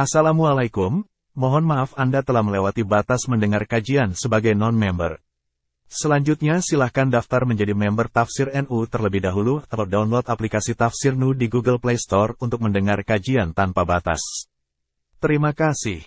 Assalamualaikum, mohon maaf Anda telah melewati batas mendengar kajian sebagai non-member. Selanjutnya silahkan daftar menjadi member Tafsir NU terlebih dahulu atau download aplikasi Tafsir NU di Google Play Store untuk mendengar kajian tanpa batas. Terima kasih.